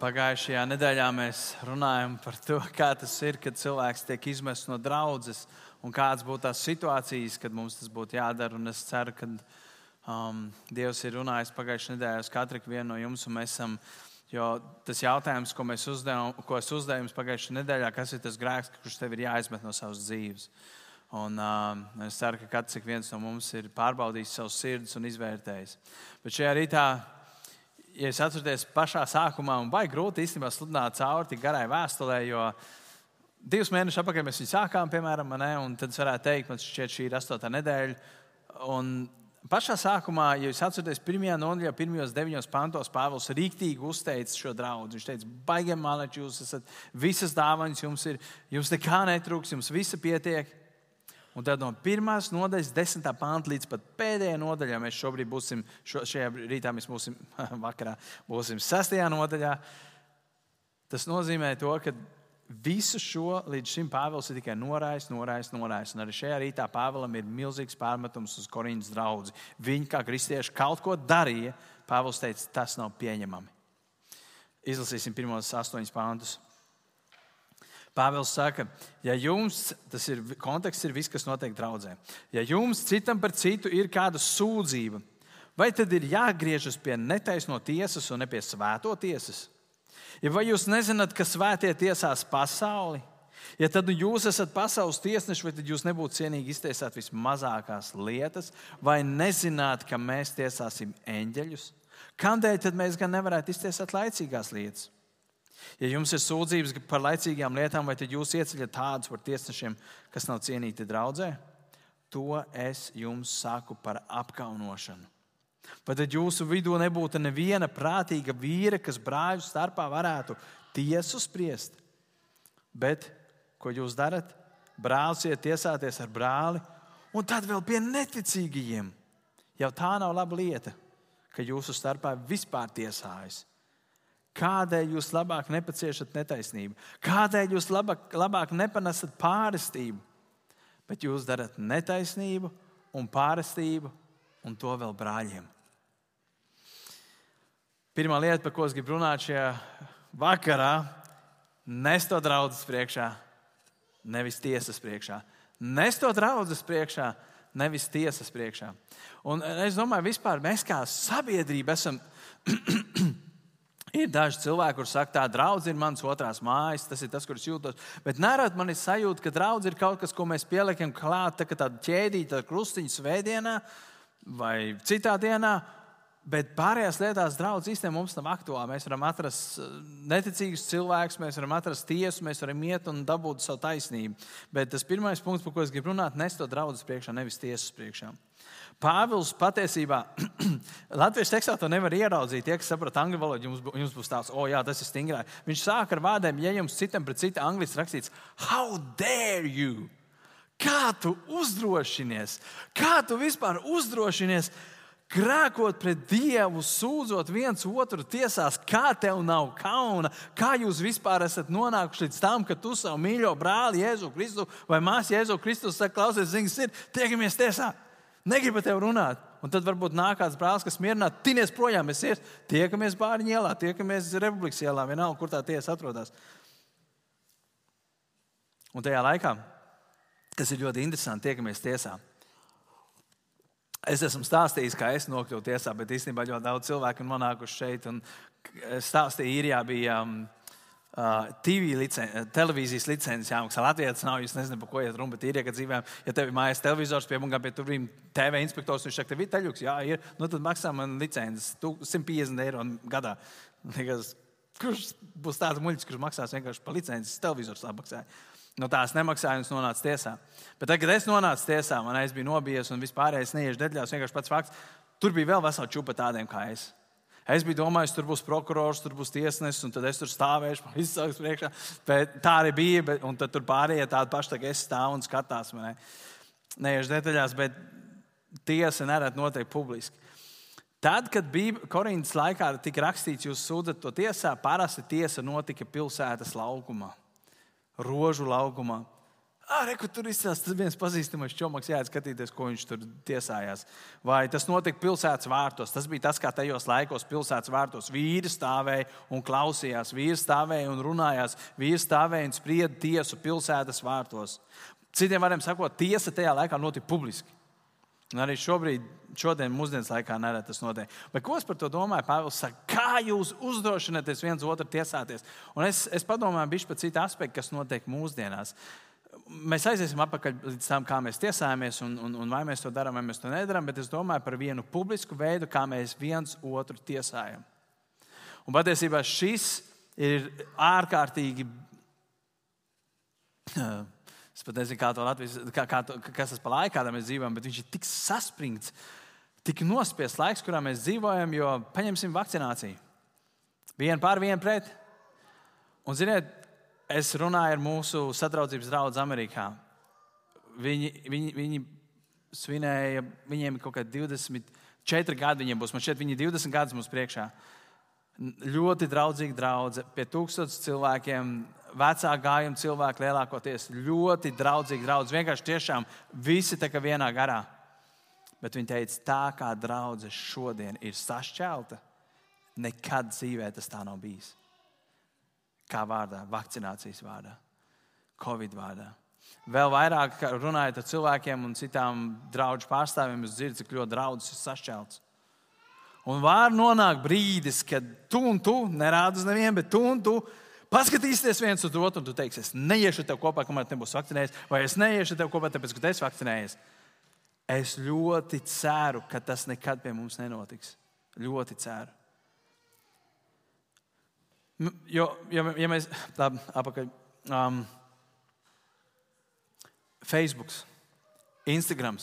Pagājušajā nedēļā mēs runājam par to, kā tas ir, kad cilvēks tiek izmests no draudzes un kādas būtu tās situācijas, kad mums tas būtu jādara. Un es ceru, ka um, Dievs ir runājis pagājušajā nedēļā uz katru no jums. Esam, jo tas jautājums, ko, uzdevam, ko es uzdevu jums pagājušajā nedēļā, kas ir tas grēks, kurš tev ir jāizmet no savas dzīves. Un, um, es ceru, ka katrs no mums ir pārbaudījis savus sirdis un izvērtējis. Bet šajā rītā ja es atceros pašā sākumā, un vai grūti īstenībā sludināt cauri tik garai vēstulē, jo divus mēnešus atpakaļ mēs viņu sākām, piemēram, ne, un tad varētu teikt, man šķiet, šī ir astotā nedēļa. Un pašā sākumā, ja jūs atceraties, pirmajā nodaļā, pirmajos deviņos pantos, Pāvils rīktīgi uzteica šo draugu. Viņš teica, baigiem māleči, jūs esat visas dāvanas, jums, ir, jums nekā netrūks, jums visa pietiek. Un tad no pirmās nodaļas, desmitā pānta līdz pat pēdējai nodaļai, mēs šobrīd būsim, šo, šajā rītā mēs būsim, vakarā būsim sestajā nodaļā. Tas nozīmē to, ka visu šo līdz šim Pāvils ir tikai norājis, norājis, norājis. Un arī šajā rītā Pāvēlam ir milzīgs pārmetums uz Korīnas draugu. Viņi, kā kristieši, kaut ko darīja. Pāvils teica, tas nav pieņemami. Izlasīsim pirmos astoņus pāntus. Pāvils saka, ja jums, tas ir konteksts, ir viss, kas notiek draudzē. Ja jums citam par citu ir kāda sūdzība, vai tad ir jāgriežas pie netaisno tiesas un ne pie svēto tiesas? Ja vai jūs nezināt, ka svētie tiesās pasauli? Ja tad nu jūs esat pasaules tiesneši, vai tad jūs nebūtu cienīgi iztiesāt vismazākās lietas, vai nezināt, ka mēs tiesāsim eņģeļus? Kādēļ tad mēs gan nevarētu iztiesāt laicīgās lietas? Ja jums ir sūdzības par laicīgām lietām, vai tad jūs ieceļat tādus par tiesnešiem, kas nav cienīti draudzē? To es jums saku par apkaunošanu. Vai tad jūsu vidū nebūtu neviena prātīga vīra, kas brāļu starpā varētu tiesu spriest? Bet ko jūs darat? Brālis iet tiesāties ar brāli, un tad vēl pie neticīgajiem. Jau tā nav laba lieta, ka jūsu starpā vispār tiesājas. Kādēļ jūs labāk nepaciešat netaisnību? Kādēļ jūs labāk, labāk nepanesat pārestību? Bet jūs darat netaisnību un pārestību, un to vēl brāļiem. Pirmā lieta, par ko es gribu runāt šajā vakarā, nes to draudzes priekšā, nevis tiesas priekšā. Nes to draudzes priekšā, nevis tiesas priekšā. Un es domāju, vispār mēs kā sabiedrība esam Ir daži cilvēki, kuriem saka, tā draudzene ir mans otrās mājas, tas ir tas, kurš jūtos. Bet nerad man ir sajūta, ka draudzene ir kaut kas, ko mēs pieliekam klāt, tā kā tāda ķēdīta ar krustiņu svētdienā vai citā dienā. Bet pārējās lietās draudzes īstenībā mums nav aktuāli. Mēs varam atrast uh, neticīgus cilvēkus, mēs varam atrast tiesu, mēs varam iet un dabūt savu taisnību. Bet tas pirmais punkts, par ko es gribu runāt, nes to draudzes priekšā, nevis tiesas priekšā. Pāvils patiesībā Latvijas tekstā to nevar ieraudzīt. Tie, kas saprot angļu valodu, jums, jums būs tāds, o, oh, jā, tas ir stingrāk. Viņš sāk ar vārdiem, ja jums citam pret citu angļuiski rakstīts, how dare you? Kā tu uzdrošinies? Kā tu vispār uzdrošinies? Grēkot pret Dievu, sūdzot viens otru tiesās, kā tev nav kauna, kā jūs vispār esat nonākuši līdz tam, ka tu savu mīļo brāli Jēzu Kristu vai māsu Jēzu Kristu saki, klausies, zini, ir, tiekamies tiesā. Negribu tev runāt. Un tad varbūt nāk kāds brālis, kas mierināt, tinies projām. Mēs ies, tiekamies Bāriņu ielā, tiekamies Republikas ielā, vienalga, kur tā tiesa atrodas. Un tajā laikā, kas ir ļoti interesanti, tiekamies tiesā. Es esmu stāstījis, kā es nokļuvu tiesā, bet īstenībā ļoti daudz cilvēku ir nonākuši šeit. Es stāstīju, īrijā bija. Um, TV licen, televīzijas licences jāmaksā. Latvijā tas nav. Es nezinu, par ko iet runa, bet ir ja dzīvēm. Ja tev ir mājās televizors, pie mums pie turīm TV inspektors, viņš saka, tev ir teļuks, jā, ir. Nu, tad maksā man licences 150 eiro gadā. Liekas, kurš būs tāds muļķis, kurš maksās vienkārši par licences televizors apmaksāja? No nu, tās es nonācu tiesā. Bet tad, kad es nonācu tiesā, man aiz bija nobijies un vispārējais neiešu detaļās. Vienkārši pats fakts, tur bija vēl vesela čupa tādiem kā es. Es biju domājis, tur būs prokurors, tur būs tiesnesis, un tad es tur stāvēšu, man izsauks priekšā. Bet tā arī bija, bet, un tad tur pārējie tādi paši, tā kā es stāvu un skatās. Ne? Neiešu detaļās, bet tiesa nereti notiek publiski. Tad, kad bija Korīnas laikā tika rakstīts, jūs sūdzat to tiesā, parasti tiesa notika pilsētas laukumā, rožu laukumā. Re, tur izcēlās tas viens pazīstamais čomaks, jāiet skatīties, ko viņš tur tiesājās. Vai tas notika pilsētas vārtos? Tas bija tas, kā tajos laikos pilsētas vārtos vīri stāvēja un klausījās, vīri stāvēja un runājās, vīri stāvēja un sprieda tiesu pilsētas vārtos. Citiem vārdiem sakot, tiesa tajā laikā notika publiski. Un arī šobrīd, šodien, mūsdienu laikā, nereti tas notiek. Bet ko es par to domāju? Pāvils saka, kā jūs uzdrošināties viens otru tiesāties? Un es, es padomāju, bija pat citi aspekti, kas notiek mūsdienās. Mēs aiziesim atpakaļ līdz tam, kā mēs tiesājamies, un, un, un vai mēs to darām, vai mēs to nedarām. Bet es domāju par vienu publisku veidu, kā mēs viens otru tiesājam. Un patiesībā šis ir ārkārtīgi Es pat nezinu, kā to Latvijas, kā, kā to, kas tas par laiku, kādā mēs dzīvojam, bet viņš ir tik saspringts, tik nospiests laiks, kurā mēs dzīvojam, jo paņemsim vakcināciju. Vienu pār vienu pret. Un, ziniet, es runāju ar mūsu sadraudzības draugu Amerikā. Viņi, viņi, viņi svinēja, viņiem ir kaut kādi 24 gadi, viņiem būs. Man šķiet, viņi ir 20 gadus mums priekšā. Ļoti draudzīga draudzene, pie tūkstošiem cilvēkiem vecā gājuma cilvēki lielākoties ļoti draudzīgi, draugi. Vienkārši tiešām visi tā kā vienā garā. Bet viņi teica, tā kā draudzene šodien ir sašķelta, nekad dzīvē tas tā nav bijis. Kā vārdā, vakcinācijas vārdā, covid vārdā. Vēl vairāk runājot ar cilvēkiem un citām draugu pārstāvjiem, es dzirdu, cik ļoti draudzes ir sašķelts. Un var nonākt brīdis, kad tu un tu nerādi uz nevienu, bet tu un tu paskatīsies viens uz otru, un tu teiksi, es neiešu tev kopā, kamēr nebūs vakcinējies, vai es neiešu tev kopā, tāpēc, ka tu esi vakcinējies. Es ļoti ceru, ka tas nekad pie mums nenotiks. Ļoti ceru. Jo, ja, ja mēs tā apakaļ. Um, Facebook, Instagram,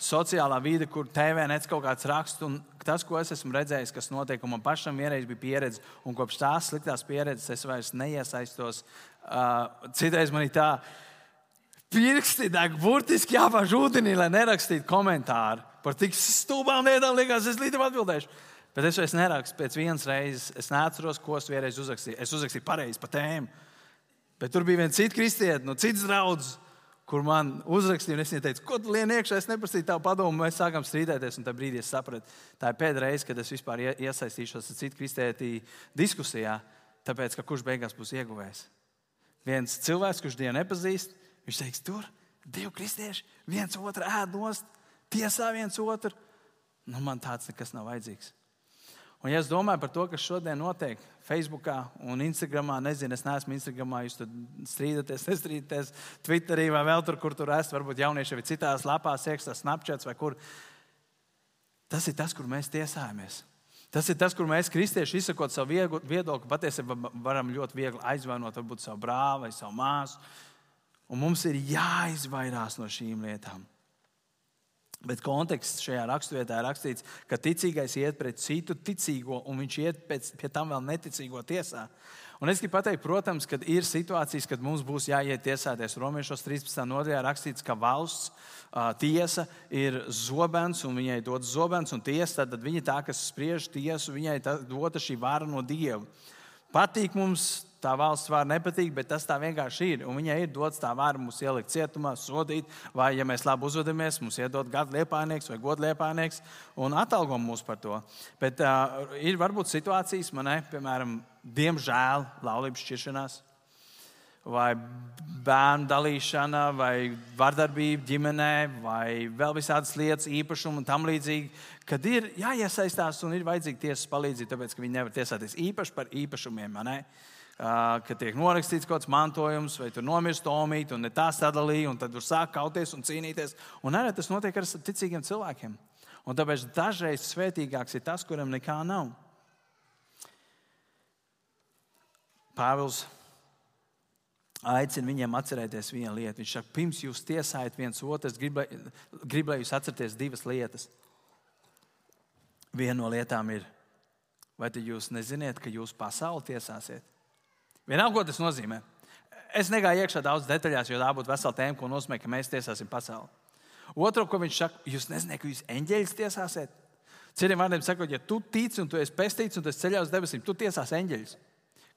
sociālā vide, kur TV nec kaut kāds raksts. Un tas, ko es esmu redzējis, kas notiek, un man pašam vienreiz bija pieredze, un kopš tās sliktās pieredzes es vairs neiesaistos. Uh, citreiz man ir tā, pirksti deg burtiski jāpāž ūdenī, lai nerakstītu komentāru par tik stulbām lietām, liekas, es līdzi atbildēšu. Bet es vairs nerakstu pēc vienas reizes. Es neatceros, ko es vienreiz uzrakstīju. Es uzrakstīju pareizi pa tēmu. Bet tur bija viens cits kristietis, no citas draudzes kur man uzrakstīja, un es viņai teicu, ko tu lien iekšā, es neprasīju tavu padomu, mēs sākām strīdēties, un tajā brīdī es sapratu, tā ir pēdējā reize, kad es vispār iesaistīšos ar citu kristieti diskusijā, tāpēc, ka kurš beigās būs ieguvējis. Viens cilvēks, kurš Dievu nepazīst, viņš teiks, tur divi kristieši, viens otru ēd nost, tiesā viens otru. Nu, man tāds nekas nav vajadzīgs. Un, ja es domāju par to, kas šodien notiek Facebook un Instagram, nezinu, es neesmu Instagram, jūs tur strīdaties, nestrīdaties, Twitterī vai vēl tur, kur tur esat, varbūt jaunieši vai citās lapās, iekšā Snapchats vai kur. Tas ir tas, kur mēs tiesājamies. Tas ir tas, kur mēs, kristieši, izsakot savu viedokli, patiesībā varam ļoti viegli aizvainot varbūt savu brāli vai savu māsu. Un mums ir jāizvairās no šīm lietām. Bet konteksts šajā raksturvietā ir rakstīts, ka ticīgais iet pret citu ticīgo, un viņš iet pēc, pie tam vēl neticīgo tiesā. Un es gribu pateikt, protams, ka ir situācijas, kad mums būs jāiet tiesāties. Romiešos 13. nodaļā rakstīts, ka valsts uh, tiesa ir zobens, un viņai dod zobens, un tiesa tad viņa tā, kas spriež tiesu, viņai dota šī vara no Dieva. Patīk mums tā valsts vara nepatīk, bet tas tā vienkārši ir. Un viņai ir dots tā vara mums ielikt cietumā, sodīt, vai, ja mēs labi uzvedamies, mums iedod gadu liepājnieks vai godu liepājnieks un atalgo mūs par to. Bet uh, ir varbūt situācijas, man ne, piemēram, diemžēl laulības šķiršanās. Vai bērnu dalīšana, vai vardarbība ģimenē, vai vēl visādas lietas, īpašumu un tam līdzīgi, kad ir jāiesaistās un ir vajadzīga tiesas palīdzība, tāpēc ka viņi nevar tiesāties īpaši par īpašumiem. Ne? Ka tiek norakstīts kaut kāds mantojums, vai tur nomirst omīte, un ne tā sadalīja, un tad tur sāk kauties un cīnīties. Un arī tas notiek ar ticīgiem cilvēkiem. Un tāpēc dažreiz svētīgāks ir tas, kuram nekā nav. Pāvils aicina viņiem atcerēties vienu lietu. Viņš saka, pirms jūs tiesājat viens otru, lai jūs atcerieties divas lietas. Viena no lietām ir, vai jūs nezināt, ka jūs pasauli tiesāsiet? Vienalga, ko tas nozīmē. Es negāju iekšā daudz detaļās, jo tā būtu vesela tēma, ko nozīmē, ka mēs tiesāsim pasauli. Otru, ko viņš saka, jūs nezināt, ka jūs eņģeļus tiesāsiet. Citiem vārdiem sakot, ja tu tici un tu esi pestīts un esi ceļā uz debesīm, tu tiesās eņģeļus.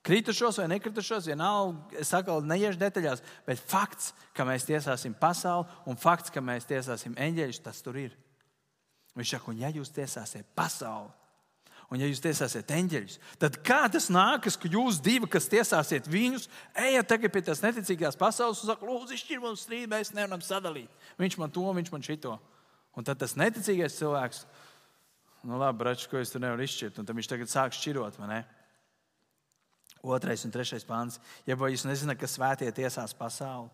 Kritušos vai nekritušos, vienalga, es saku, neiešu detaļās, bet fakts, ka mēs tiesāsim pasauli un fakts, ka mēs tiesāsim eņģeļus, tas tur ir. Viņš saka, un ja jūs tiesāsiet pasauli, un ja jūs tiesāsiet eņģeļus, tad kā tas nākas, ka jūs divi, kas tiesāsiet viņus, ejat tagad pie tās neticīgās pasaules un sakat, lūdzu, izšķir mums strīdu, mēs nevaram sadalīt. Viņš man to, viņš man šito. Un tad tas neticīgais cilvēks, nu labi, brač, ko es tur nevaru izšķirt, un tad viņš tagad sāk šķirot, ne? Otrais un trešais pāns. Ja jūs nezināt, kas svētie tiesās pasauli,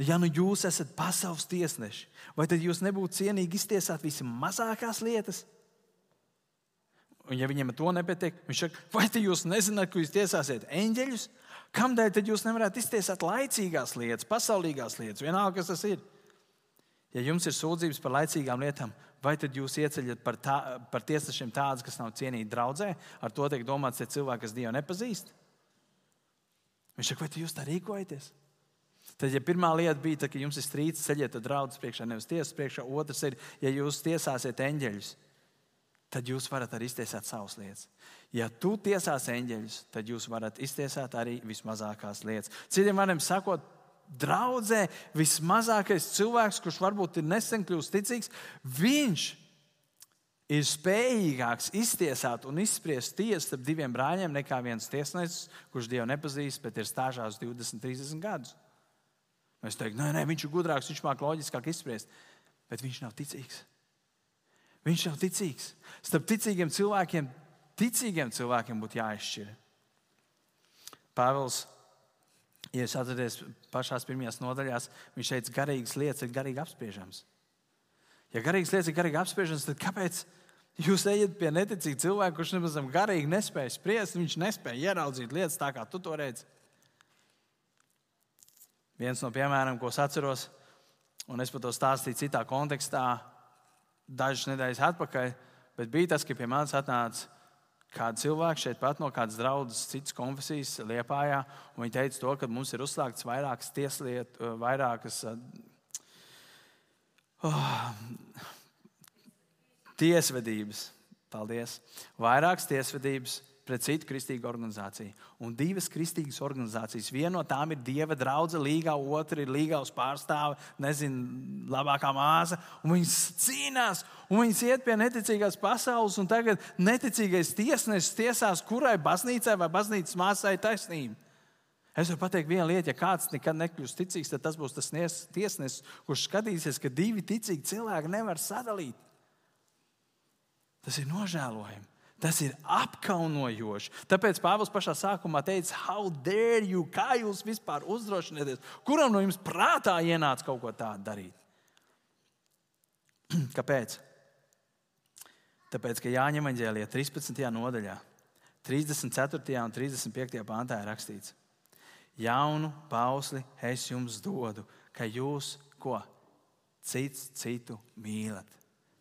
ja nu jūs esat pasaules tiesneši, vai tad jūs nebūtu cienīgi iztiesāt vismazākās lietas? Un, ja viņiem to nepatīk, viņš saka, vai jūs nezināt, ka jūs tiesāsiet eņģeļus? Kādēļ tad jūs nevarat iztiesāt laicīgās lietas, pasaulīgās lietas, vienalga, kas tas ir? Ja jums ir sūdzības par laicīgām lietām, vai tad jūs ieceļat par, tā, par tiesnešiem tādus, kas nav cienīti draudzē? Ar to tiek domāts, ka cilvēki, kas Dievu nepazīst. Viņš saka, vai jūs tā rīkojaties? Tad, ja pirmā lieta bija, tā, ka jums ir strīds, ceļiet draugu priekšā, nevis tiesas priekšā, otrs ir, ja jūs tiesāsiet eņģeļus, tad jūs varat arī iztiesāt savas lietas. Ja tu tiesās eņģeļus, tad jūs varat iztiesāt arī vismazākās lietas. Citiem vārdiem sakot, draudzē vismazākais cilvēks, kurš varbūt ir nesen kļuvis ticīgs, viņš ir spējīgāks iztiesāt un izspriest tiesu starp diviem brāļiem nekā viens tiesnesis, kurš Dievu nepazīst, bet ir stāžās 20, 30 gadus. Mēs teiktu, nē, nē, viņš ir gudrāks, viņš māca loģiskāk izspriest, bet viņš nav ticīgs. Viņš nav ticīgs. Starp ticīgiem cilvēkiem, ticīgiem cilvēkiem būtu jāizšķir. Pāvils Ja jūs atceraties pašās pirmajās nodaļās, viņš teica, ka garīgas lietas ir garīgi apspriežamas. Ja garīgas lietas ir garīgi apspriežamas, tad kāpēc jūs ejat pie neticīga cilvēka, kurš nemaz garīgi nespēja spriest, viņš nespēja ieraudzīt lietas tā, kā tu to redzi? Viens no piemēriem, ko es atceros, un es par to stāstīju citā kontekstā, dažas nedēļas atpakaļ, bet bija tas, ka pie manis atnāca kādu cilvēku šeit pat no kādas draudzes, citas konfesijas liepājā. Viņi teica, to, ka mums ir uzsāktas vairākas tieslietu, eh, vairākas oh, tiesvedības. Paldies! Vairākas tiesvedības pret citu kristīgu organizāciju. Un divas kristīgas organizācijas. Viena no tām ir Dieva drauga līgā, otra ir līgavas pārstāve, nezinu, labākā māsa. Viņas cīnās, un viņas iet pie neticīgās pasaules, un tagad neticīgais tiesnesis tiesās, kurai baznīcai vai baznīcas māsai taisnība. Es varu pateikt vienu lietu, ja kāds nekad nekļūs ticīgs, tad tas būs tas tiesnesis, kurš skatīsies, ka divi ticīgi cilvēki nevar sadalīt. Tas ir nožēlojami. Tas ir apkaunojoši. Tāpēc Pāvils pašā sākumā teica, how dare you, kā jūs vispār uzdrošināties? Kuram no jums prātā ienāca kaut ko tādu darīt? Kāpēc? Tāpēc, ka Jāņa Maģēlijā 13. nodaļā, 34. un 35. pāntā ir rakstīts, Jaunu pausli es jums dodu, ka jūs ko cits citu mīlat.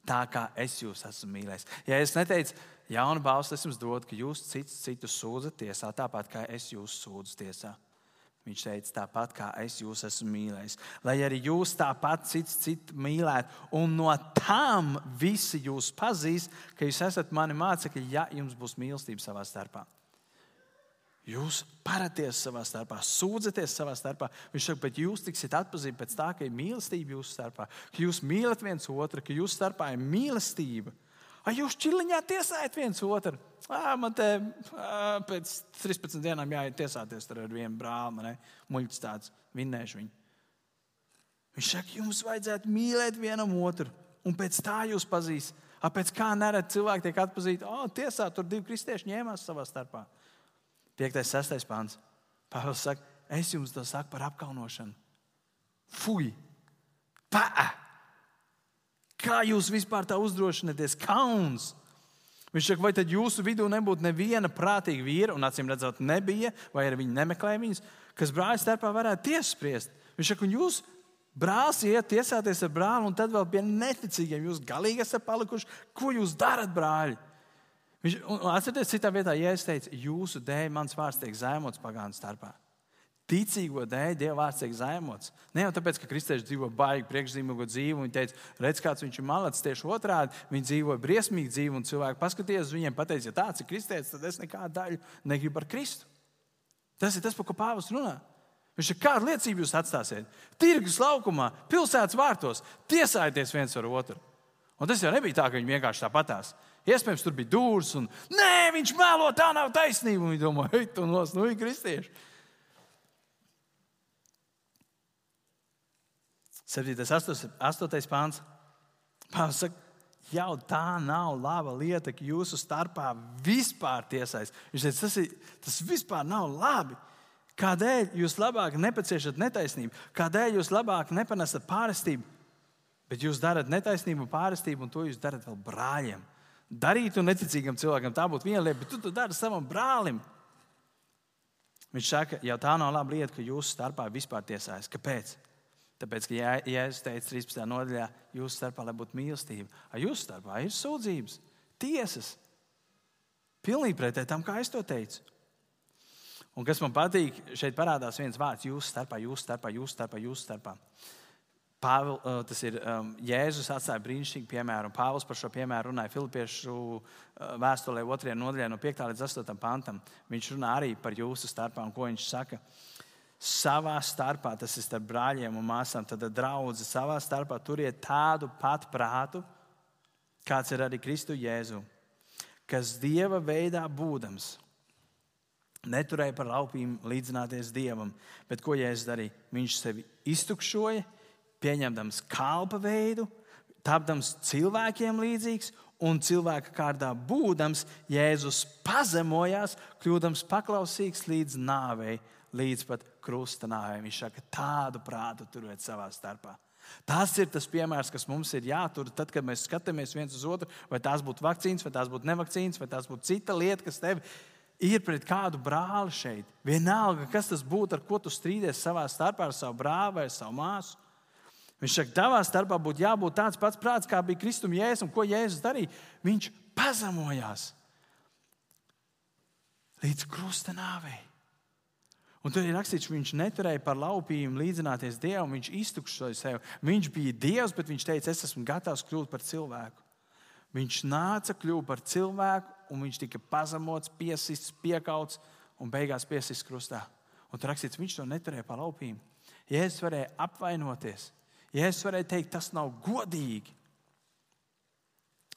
Tā kā es jūs esmu mīlējis. Ja es neteicu, jaunu balstu es jums dodu, ka jūs cits citu sūdzat tiesā, tāpat kā es jūs sūdzu tiesā. Viņš teica, tāpat kā es jūs esmu mīlējis. Lai arī jūs tāpat cits citu mīlētu, un no tām visi jūs pazīs, ka jūs esat mani mācekļi, ja jums būs mīlestība savā starpā. Jūs paraties savā starpā, sūdzaties savā starpā. Viņš saka, bet jūs tiksiet atpazīti pēc tā, ka ir mīlestība jūsu starpā, ka jūs mīlat viens otru, ka jūsu starpā ir mīlestība. Vai jūs čiliņā tiesājat viens otru? À, man te à, pēc 13 dienām jāiet tiesāties ar vienu brāli, muļķis tāds, vinnēšu viņu. Viņš saka, jums vajadzētu mīlēt vienam otru, un pēc tā jūs pazīsiet. Pēc kā nereti cilvēki tiek atpazīti, oh, tiesā tur divi kristieši ņēmās savā starpā. 5. un 6. pāns. Pāvils saka, es jums to saku par apkaunošanu. Fui! Pā! Kā jūs vispār tā uzdrošināties? Kauns! Viņš saka, vai tad jūsu vidū nebūtu neviena prātīga vīra, un acīm redzot, nebija, vai arī viņi nemeklēja viņus, kas brāļa starpā varētu tiesaspriest. Viņš saka, un jūs, brālis, iet tiesāties ar brāli, un tad vēl pie neticīgiem jūs galīgi esat palikuši. Ko jūs darat, brāļi? Viņš, atcerieties, citā vietā, ja es teicu, jūsu dēļ mans vārds tiek zemots pagānu starpā. Ticīgo dēļ Dieva vārds tiek zemots. Ne jau tāpēc, ka kristieši dzīvo baigi priekšzīmīgo dzīvi, un viņi teica, redz, kāds viņš ir malacis. Tieši otrādi, viņi dzīvo briesmīgu dzīvi, un cilvēki paskatījās uz viņiem, pateica, ja tāds ir kristietis, tad es nekādu daļu negribu ar Kristu. Tas ir tas, par ko Pāvils runā. Viņš ir kādu liecību jūs atstāsiet. Tirgus laukumā, pilsētas vārtos, tiesājieties viens ar otru. Un tas jau nebija tā, ka viņi vienkārši tāpatās. Iespējams, tur bija dūrs, un nē, viņš mēlo, tā nav taisnība. Viņi domā, ej, tu nos, nu, ir kristieši. 7. 8. pāns. Pāvils saka, jau tā nav laba lieta, ka jūsu starpā vispār tiesais. Viņš teica, tas, ir, tas vispār nav labi. Kādēļ jūs labāk nepaciešat netaisnību? Kādēļ jūs labāk nepanesat pārestību? Bet jūs darat netaisnību un pārestību, un to jūs darat vēl brāļiem. Darīt to neticīgam cilvēkam, tā būtu viena lieta, bet tu to dari savam brālim. Viņš saka, jau tā nav laba lieta, ka jūsu starpā vispār tiesājas. Kāpēc? Tāpēc, ka Jēzus teica 13. nodaļā, jūsu starpā lai būtu mīlestība. Ar jūsu starpā ir sūdzības, tiesas. Pilnīgi pretēji tam, kā es to teicu. Un kas man patīk, šeit parādās viens vārds - jūsu starpā, jūsu starpā, jūsu starpā. Jūsu starpā. Pāvil, uh, tas ir um, Jēzus atstāja brīnišķīgu piemēru, Pāvils par šo piemēru runāja Filipiešu uh, vēstulē, 2. nodaļā, no 5. līdz 8. pantam. Viņš runā arī par jūsu starpā, un ko viņš saka. Savā starpā, tas ir starp brāļiem un māsām, tad draugi savā starpā turiet tādu pat prātu, kāds ir arī Kristu Jēzu, kas Dieva veidā būdams neturēja par laupīm līdzināties dievam. Bet ko Jēzus darīja? Viņš sevi iztukšoja, pieņemdams kalpa veidu, tapdams cilvēkiem līdzīgs. Un cilvēka kārdā būdams, Jēzus pazemojās, kļūdams paklausīgs līdz nāvei, līdz pat krusta nāvei. Viņš saka, tādu prātu turiet savā starpā. Tas ir tas piemērs, kas mums ir jātur. Tad, kad mēs skatāmies viens uz otru, vai tās būtu vakcīnas, vai tās būtu nevakcīnas, vai tās būtu cita lieta, kas tevi ir pret kādu brāli šeit. Vienalga, kas tas būtu, ar ko tu strīdies savā starpā ar savu brāli vai savu māsu. Viņš saka, tavā starpā būtu jābūt tāds pats prāts, kā bija Kristum Jēzus. Un ko Jēzus darīja? Viņš pazemojās līdz krusta nāvei. Un tur ir rakstīts, viņš neturēja par laupījumu līdzināties Dievam, viņš iztukšoja sevi. Viņš bija Dievs, bet viņš teica, es esmu gatavs kļūt par cilvēku. Viņš nāca, kļuva par cilvēku, un viņš tika pazemots, piesists, piekauts un beigās piesists krustā. Un tur rakstīts, viņš to neturēja par laupīm. Jēzus varēja apvainoties. Jēzus varēja teikt, tas nav godīgi.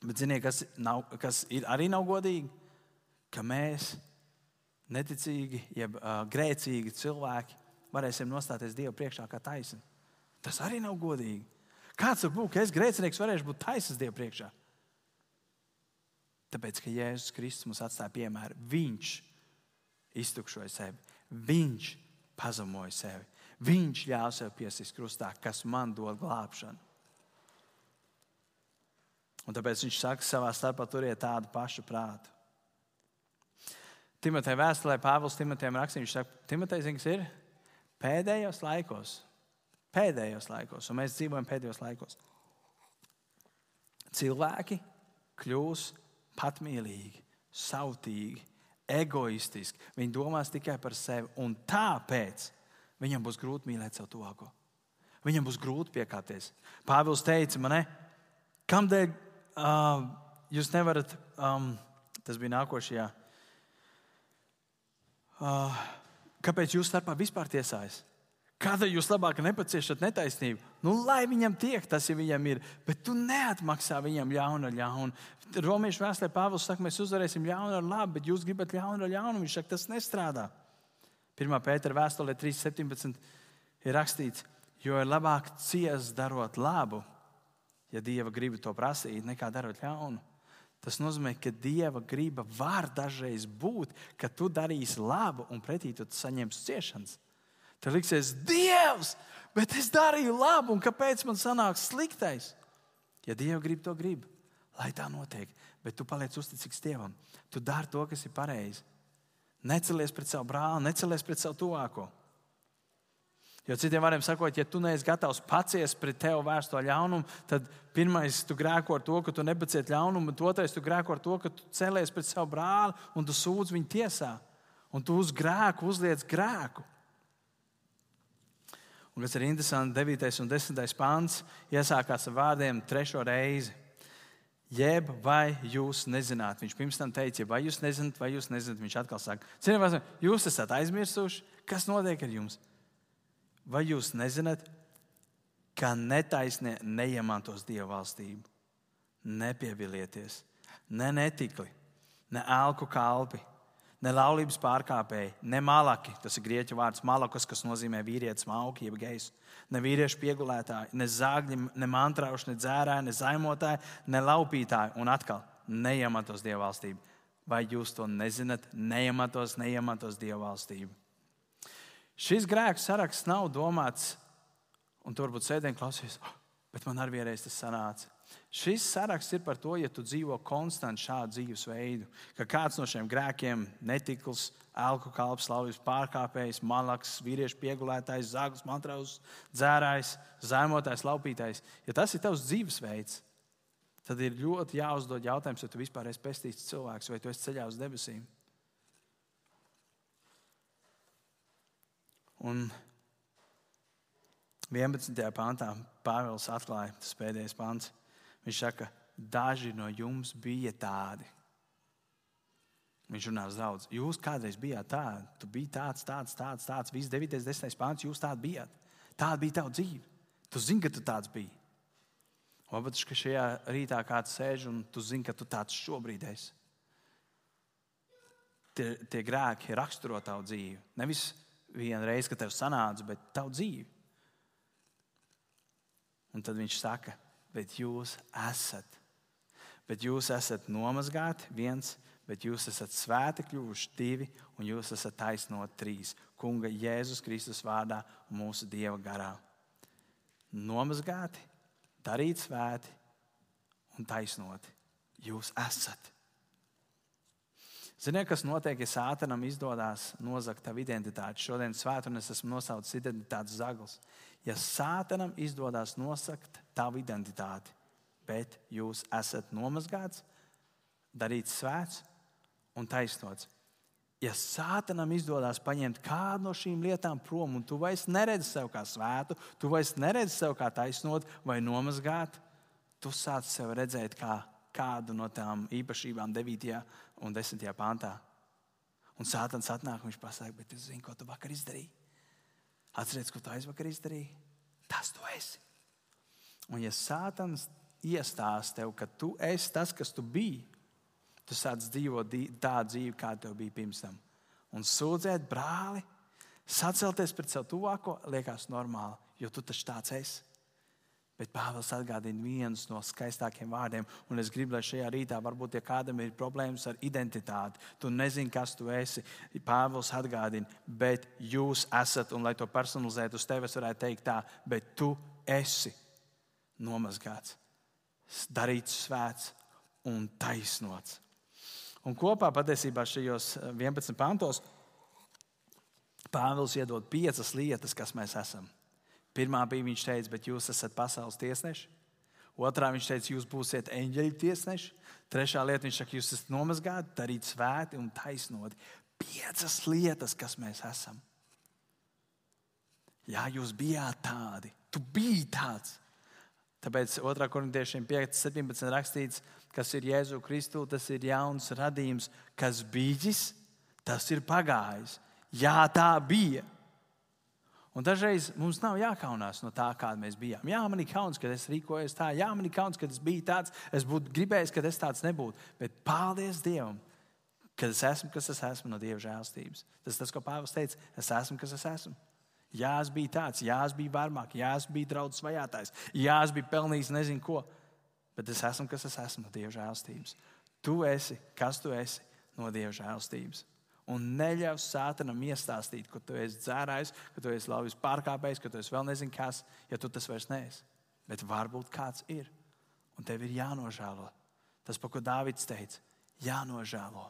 Bet ziniet, kas, nav, kas ir, arī nav godīgi? Ka mēs, neticīgi, jeb uh, grēcīgi cilvēki, varēsim nostāties Dievu priekšā kā taisni. Tas arī nav godīgi. Kāds var būt, ka es grēcinieks varēšu būt taisns Dievu priekšā? Tāpēc, ka Jēzus Kristus mums atstāja piemēru, Viņš iztukšoja sevi, Viņš pazemoja sevi, Viņš ļāva sev piesist krustā, kas man dod glābšanu. Un tāpēc viņš saka, savā starpā turiet tādu pašu prātu. Timotei vēstulē Pāvils Timotejam rakstīja, viņš saka, Timotejs zina, kas ir pēdējos laikos. Pēdējos laikos, un mēs dzīvojam pēdējos laikos. Cilvēki kļūs patmīlīgi, sautīgi, egoistiski. Viņi domās tikai par sevi. Un tāpēc viņam būs grūti mīlēt savu tuvāko. Viņam būs grūti piekāpties. Pāvils teica, man, kādēļ uh, jūs nevarat, um, tas bija nākošajā, kāpēc jūs starpā vispār tiesājas? Kādēļ jūs labāk nepaciešat netaisnību? Nu, lai viņam tiek, tas jau viņam ir, bet tu neatmaksā viņam ļaunu ar ļaunu. Romiešu vēstulē Pāvils saka, mēs uzvarēsim ļaunu ar labu, bet jūs gribat ļaunu ar ļaunu. Viņš saka, tas nestrādā. 1. pētera vēstulē 3.17 ir rakstīts, jo ir labāk ciest darot labu, ja Dieva griba to prasīt, nekā darot ļaunu. Tas nozīmē, ka Dieva griba var dažreiz būt, ka tu darīsi labu un pretī tu saņemsi ciešanas. Tad liksies, Dievs, bet es darīju labu, un kāpēc man sanāks sliktais? Ja Dievs grib to grib, lai tā notiek, bet tu paliec uzticīgs Dievam. Tu dari to, kas ir pareizi. Necelies pret savu brāli, necelies pret savu tuvāko. Jo citiem vārdiem sakot, ja tu neesi gatavs paciest pret tevi vērsto ļaunumu, tad pirmais tu grēko ar to, ka tu nepaciet ļaunumu, un otrais tu grēko ar to, ka tu celies pret savu brāli un tu sūdz viņu tiesā. Un tu uz grēku uzliec grēku. Un kas ir interesanti, 9. un 10. pāns iesākās ar vārdiem trešo reizi. Jeb vai jūs nezināt? Viņš pirms tam teica, vai jūs nezināt, vai jūs nezināt. Viņš atkal saka, cienījamās, jūs esat aizmirsuši, kas notiek ar jums? Vai jūs nezināt, ka netaisnie neiemantos Dieva valstību? Nepievilieties, ne netikli, ne elku kalpi, ne laulības pārkāpēji, ne malaki. Tas ir grieķu vārds malakas, kas nozīmē vīrietis, mauki, jeb gejs. Ne vīriešu piegulētāji, ne zāģi, ne mantrauši, ne dzērāji, ne zaimotāji, ne laupītāji. Un atkal, neiemantos Dieva valstību. Vai jūs to nezināt? Neiemantos, neiemantos Dieva valstību. Šis grēks saraksts nav domāts, un tur varbūt sēdien klausīs, oh, bet man arī vienreiz tas sanāca. Šis saraksts ir par to, ja tu dzīvo konstantu šādu dzīvesveidu, ka kāds no šiem grēkiem, netikls, elku kalps, lauvības pārkāpējs, malaks, vīriešu piegulētājs, zāģis, mantraus, dzērājs, zemotājs, laupītājs, ja tas ir tavs dzīvesveids, tad ir ļoti jāuzdod jautājums, vai tu vispār esi pestīts cilvēks, vai tu esi ceļā uz debesīm. Un 11. pāntā Pāvils atklāja tas pēdējais pāns. Viņš saka, daži no jums bija tādi. Viņš runā uz daudz. Jūs kādreiz bijāt tādi. Tu biji tāds, tāds, tāds, tāds. Viss 9, 10 pāns, jūs tādi bijāt. Tāda bija tava dzīve. Tu zini, ka tu tāds biji. Varbūt, ka šajā rītā kāds sēž un tu zini, ka tu tāds šobrīd esi. Tie, tie grēki raksturo tavu dzīvi. Nevis vienu reizi, kad tev sanāca, bet tavu dzīvi. Un tad viņš saka, bet jūs esat. Bet jūs esat nomazgāti viens, bet jūs esat svēti kļuvuši divi, un jūs esat taisnoti trīs. Kunga Jēzus Kristus vārdā un mūsu Dieva garā. Nomazgāti, darīt svēti un taisnoti. Jūs esat. Ziniet, kas notiek, ja sātanam izdodas nozagt tavu identitāti? Šodien svētdienā es esmu nosaucis identitātes zaglis. Ja sātanam izdodas nosakt tavu identitāti, bet jūs esat nomazgāts, darīts svēts un taisnots. Ja sātanam izdodas paņemt kādu no šīm lietām prom, un tu vairs neredzi sevi kā svētu, tu vairs neredzi sevi kā taisnot vai nomazgāt, tu sāc sevi redzēt kā kādu no tām īpašībām, 9. Un 10. pāntā. Un sātans atnāk un viņš pasakā, bet es zinu, ko tu vakar izdarīji. Atcerieties, ko tu aizvakar izdarīji. Tas tu esi. Un ja sātans iestāsta tev, ka tu esi tas, kas tu biji, tu sāc dzīvot tādu dzīvi, kāda tev bija pirms tam. Un sūdzēt brāli, sacelties pret savu tuvāko, liekas normāli, jo tu taču tāds esi. Bet Pāvils atgādina vienu no skaistākajiem vārdiem, un es gribu, lai šajā rītā, varbūt, ja kādam ir problēmas ar identitāti, tu nezini, kas tu esi. Pāvils atgādina, bet jūs esat, un lai to personalizētu uz tevi, es varētu teikt tā, bet tu esi nomazgāts, darīts svēts un taisnots. Un kopā patiesībā šajos 11 pantos Pāvils iedod piecas lietas, kas mēs esam. Pirmā bija viņš teica, bet jūs esat pasaules tiesneši. Otrā viņš teica, jūs būsiet eņģeļu tiesneši. Trešā lieta viņš saka, jūs esat nomazgāti, darīt svēti un taisnoti. Piecas lietas, kas mēs esam. Jā, jūs bijāt tādi, tu biji tāds. Tāpēc 2. korintiešiem 5, 17 rakstīts, kas ir Jēzu Kristu, tas ir jauns radījums, kas bijis, tas ir pagājis. Jā, tā bija. Un dažreiz mums nav jākaunās no tā, kāda mēs bijām. Jā, man ir kauns, ka es rīkojos tā, jā, man ir kauns, ka es biju tāds, es būtu gribējis, ka es tāds nebūtu. Bet paldies Dievam, ka es esmu, kas es esmu no Dieva žēlstības. Tas tas, ko Pāvils teica. Es esmu, kas es esmu. Jā, es biju tāds, jā, es biju varmāk, jā, es biju draugs vajātais, jā, es biju pelnījis nezinu ko. Bet es esmu, kas es esmu no Dieva žēlstības. Tu esi, kas tu esi no Dieva žēlstības un neļaus sātanam iestāstīt, ka tu esi dzērājs, ka tu esi lauvas pārkāpējs, ka tu esi vēl nezinu kas, ja tu tas vairs neesi. Bet varbūt kāds ir, un tev ir jānožēlo. Tas, par ko Dārvids teica, jānožēlo.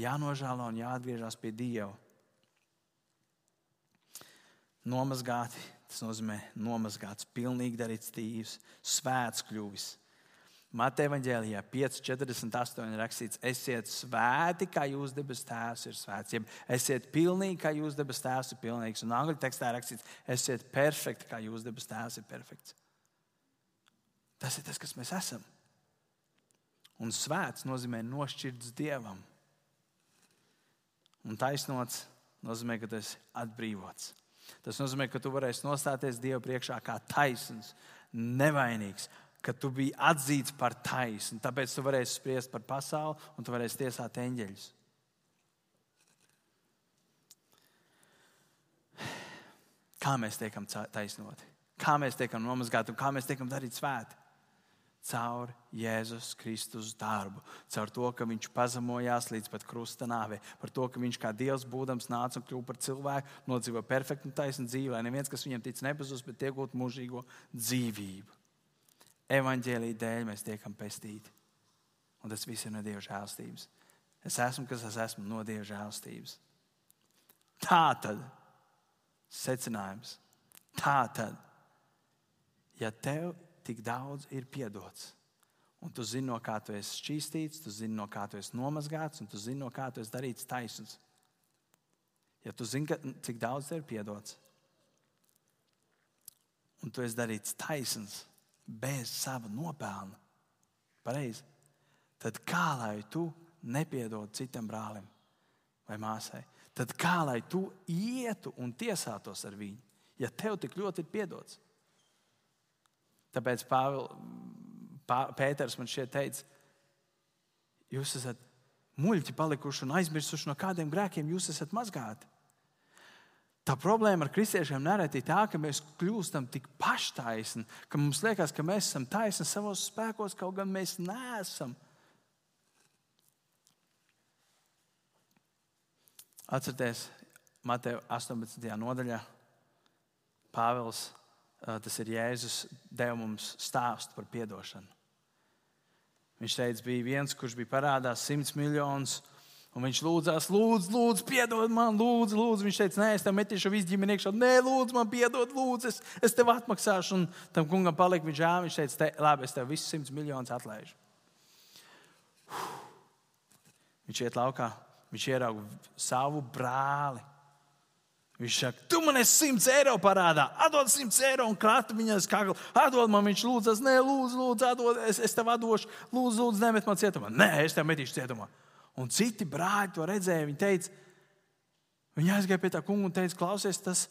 Jānožēlo un jāatgriežas pie Dieva. Nomazgāti, tas nozīmē nomazgāts, pilnīgi darīts tīvs, svēts kļuvis Mateja Vāģēlijā 5,48 rakstīts, esiet svēti, kā jūs debes tēvs ir svēts. Jeb esiet pilnīgi, kā jūs debes tēvs ir pilnīgs. Un angļu tekstā rakstīts, esiet perfekti, kā jūs debes tēvs ir perfekts. Tas ir tas, kas mēs esam. Un svēts nozīmē nošķirts dievam. Un taisnots nozīmē, ka tu esi atbrīvots. Tas nozīmē, ka tu varēsi nostāties Dievu priekšā kā taisns, nevainīgs, ka tu biji atzīts par taisnu. Tāpēc tu varēsi spriest par pasauli un tu varēsi tiesāt eņģeļus. Kā mēs tiekam taisnoti? Kā mēs tiekam nomazgāti un kā mēs tiekam darīt svēti? Caur Jēzus Kristus darbu, caur to, ka viņš pazemojās līdz pat krusta nāvei, par to, ka viņš kā Dievs būdams nāca un kļuva par cilvēku, nodzīvo perfektu un taisnu dzīvi, lai neviens, kas viņam tic, nepazūst, bet iegūtu mūžīgo dzīvību. Evangelija dēļ mēs tiekam pestīti. Un tas viss ir no Dieva žēlstības. Es esmu, kas es esmu no Dieva žēlstības. Tā tad secinājums. Tā tad, ja tev tik daudz ir piedots, un tu zini, no kā tu esi šķīstīts, tu zini, no kā tu esi nomazgāts, un tu zini, no kā tu esi darīts taisns. Ja tu zini, ka, cik daudz tev ir piedots, un tu esi darīts taisns bez sava nopelna, pareizi, tad kā lai tu nepiedod citam brālim vai māsai? tad kā lai tu ietu un tiesātos ar viņu, ja tev tik ļoti ir piedots? Tāpēc Pāvil, Pā, Pēters man šeit teica, jūs esat muļķi palikuši un aizmirsuši no kādiem grēkiem, jūs esat mazgāti. Tā problēma ar kristiešiem nereti ir tā, ka mēs kļūstam tik paštaisni, ka mums liekas, ka mēs esam taisni savos spēkos, kaut gan mēs neesam. Atcerieties, Mateja 18. nodaļā Pāvils, tas ir Jēzus, deva mums stāstu par atdošanu. Viņš teica, bija viens, kurš bija parādās simts miljonus. Un viņš lūdzās, lūdzu, lūdzu, piedod man, lūdzu, lūdzu. Viņš teica, nē, es tev metīšu visu ģimeni iekšā. Nē, lūdzu, man piedod, lūdzu, es, es tev atmaksāšu. Un tam kungam palika viņš žēl. Viņš teica, te, labi, es tev visus simts miljonus atlaižu. Viņš iet laukā, viņš ierauga savu brāli. Viņš saka, tu man esi 100 eiro parādā, atdod 100 eiro un krāta viņai uz kakla. Atdod man, viņš lūdz, nē, lūdzu, lūdzu, atdod, es, es tev atdošu, lūdzu, lūdzu, nemet man cietumā. Nē, es tev metīšu cietumā. Un citi brāļi to redzēja. Viņi teica, viņi aizgāja pie tā kunga un teica, klausies, tas,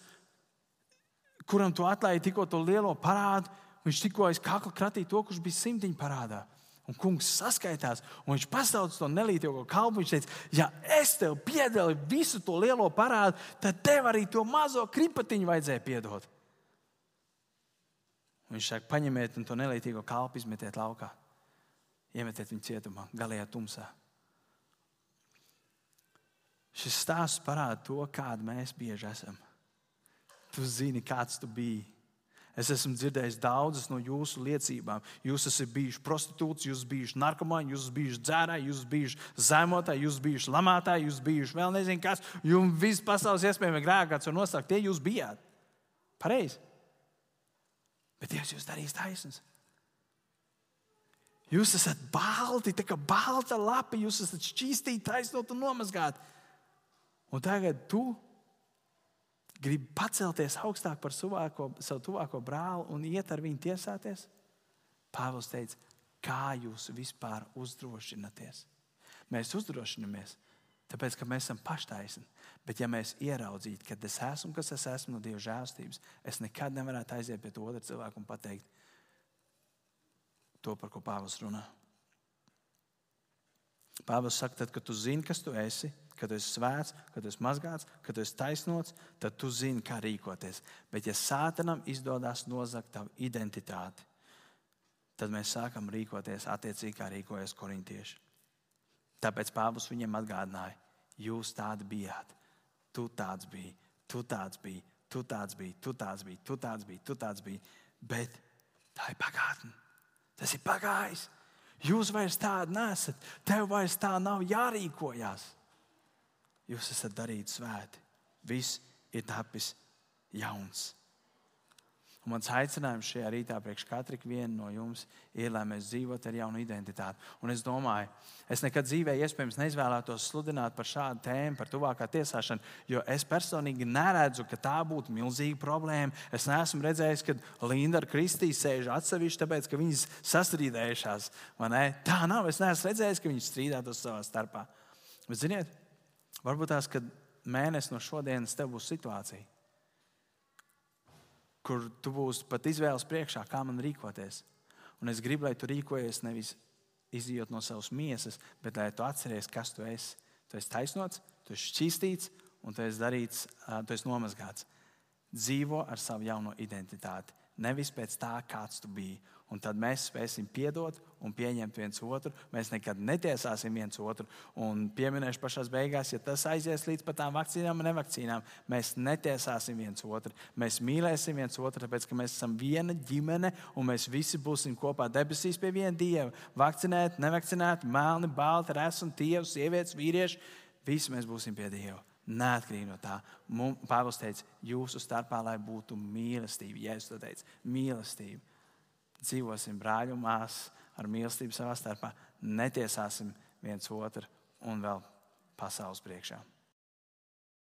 kuram tu atlaidi tikko to lielo parādu, viņš tikko aiz kakla kratīja to, kurš bija simtiņu parādā. Un kungs saskaitās, un viņš pasauc to nelīdzīgo kalpu. Viņš teica, ja es tev piedevu visu to lielo parādu, tad tev arī to mazo kripatiņu vajadzēja piedot. Un viņš saka, paņemiet to nelīdzīgo kalpu, izmetiet laukā, iemetiet viņu cietumā, galējā tumsā. Šis stāsts parāda to, kāda mēs bieži esam. Tu zini, kāds tu biji Es esmu dzirdējis daudzas no jūsu liecībām. Jūs esat bijuši prostitūti, jūs bijuši narkomāni, jūs bijuši dzērāji, jūs bijuši zemotāji, jūs bijuši lamātāji, jūs bijuši vēl nezinu kas. Jums viss pasaules iespējamie grēki, kāds var nosaukt, tie jūs bijāt. Pareizi. Bet Dievs jūs darīs taisnība. Jūs esat balti, tā kā balta lapa, jūs esat šķīstīti, taisnot un nomazgāti. Un tagad tu grib pacelties augstāk par suvāko, savu tuvāko brāli un iet ar viņu tiesāties? Pāvils teica, kā jūs vispār uzdrošināties? Mēs uzdrošināmies, tāpēc ka mēs esam paštaisni. Bet, ja mēs ieraudzītu, ka es esmu, kas es esmu no Dieva žēlstības, es nekad nevarētu aiziet pie otra cilvēka un pateikt to, par ko Pāvils runā. Pāvils saka, tad, kad tu zini, kas tu esi, kad tu esi svēts, kad tu esi mazgāts, kad tu esi taisnots, tad tu zini, kā rīkoties. Bet, ja sātanam izdodas nozagt tavu identitāti, tad mēs sākam rīkoties attiecīgi, kā rīkojas korintieši. Tāpēc Pāvils viņiem atgādināja, jūs tādi bijāt, tu tāds biji, tu tāds biji, tu tāds biji, tu tāds biji, tu tāds biji, tu tāds biji. Bet tā ir pagātne. Tas ir pagājis. Jūs vairs tādi nesat. Tev vairs tā nav jārīkojas jūs esat darīti svēti. Viss ir tapis jauns. Un mans aicinājums šajā rītā priekš katra viena no jums ir, lai mēs dzīvotu ar jaunu identitāti. Un es domāju, es nekad dzīvē iespējams neizvēlētos sludināt par šādu tēmu, par tuvākā tiesāšanu, jo es personīgi neredzu, ka tā būtu milzīga problēma. Es neesmu redzējis, ka Linda ar Kristīnu sēž atsevišķi, tāpēc ka viņas sastrīdējušās. Tā nav. Es neesmu redzējis, ka viņas strīdētos savā starpā. Bet, ziniet, varbūt tās, kad mēnesis no šodienas tev būs situācija kur tu būsi pat izvēles priekšā, kā man rīkoties. Un es gribu, lai tu rīkojies nevis izjūt no savas miesas, bet lai tu atceries, kas tu esi. Tu esi taisnots, tu esi šķīstīts un tu esi darīts, tu esi nomazgāts. Dzīvo ar savu jauno identitāti, nevis pēc tā, kāds tu biji un tad mēs spēsim piedot un pieņemt viens otru. Mēs nekad netiesāsim viens otru. Un pieminēšu pašā beigās, ja tas aizies līdz pat tām vakcīnām un nevakcīnām, mēs netiesāsim viens otru. Mēs mīlēsim viens otru, tāpēc ka mēs esam viena ģimene un mēs visi būsim kopā debesīs pie viena dieva. Vakcinēti, nevakcinēti, melni, balti, esmu tievs, sievietes, vīrieši. Visi mēs būsim pie dieva. Neatkarīgi no tā, Pāvils teica, jūsu starpā, lai būtu mīlestība. Es to teicu, mīlestība dzīvosim brāļi un māsas ar mīlestību savā starpā, netiesāsim viens otru un vēl pasaules priekšā.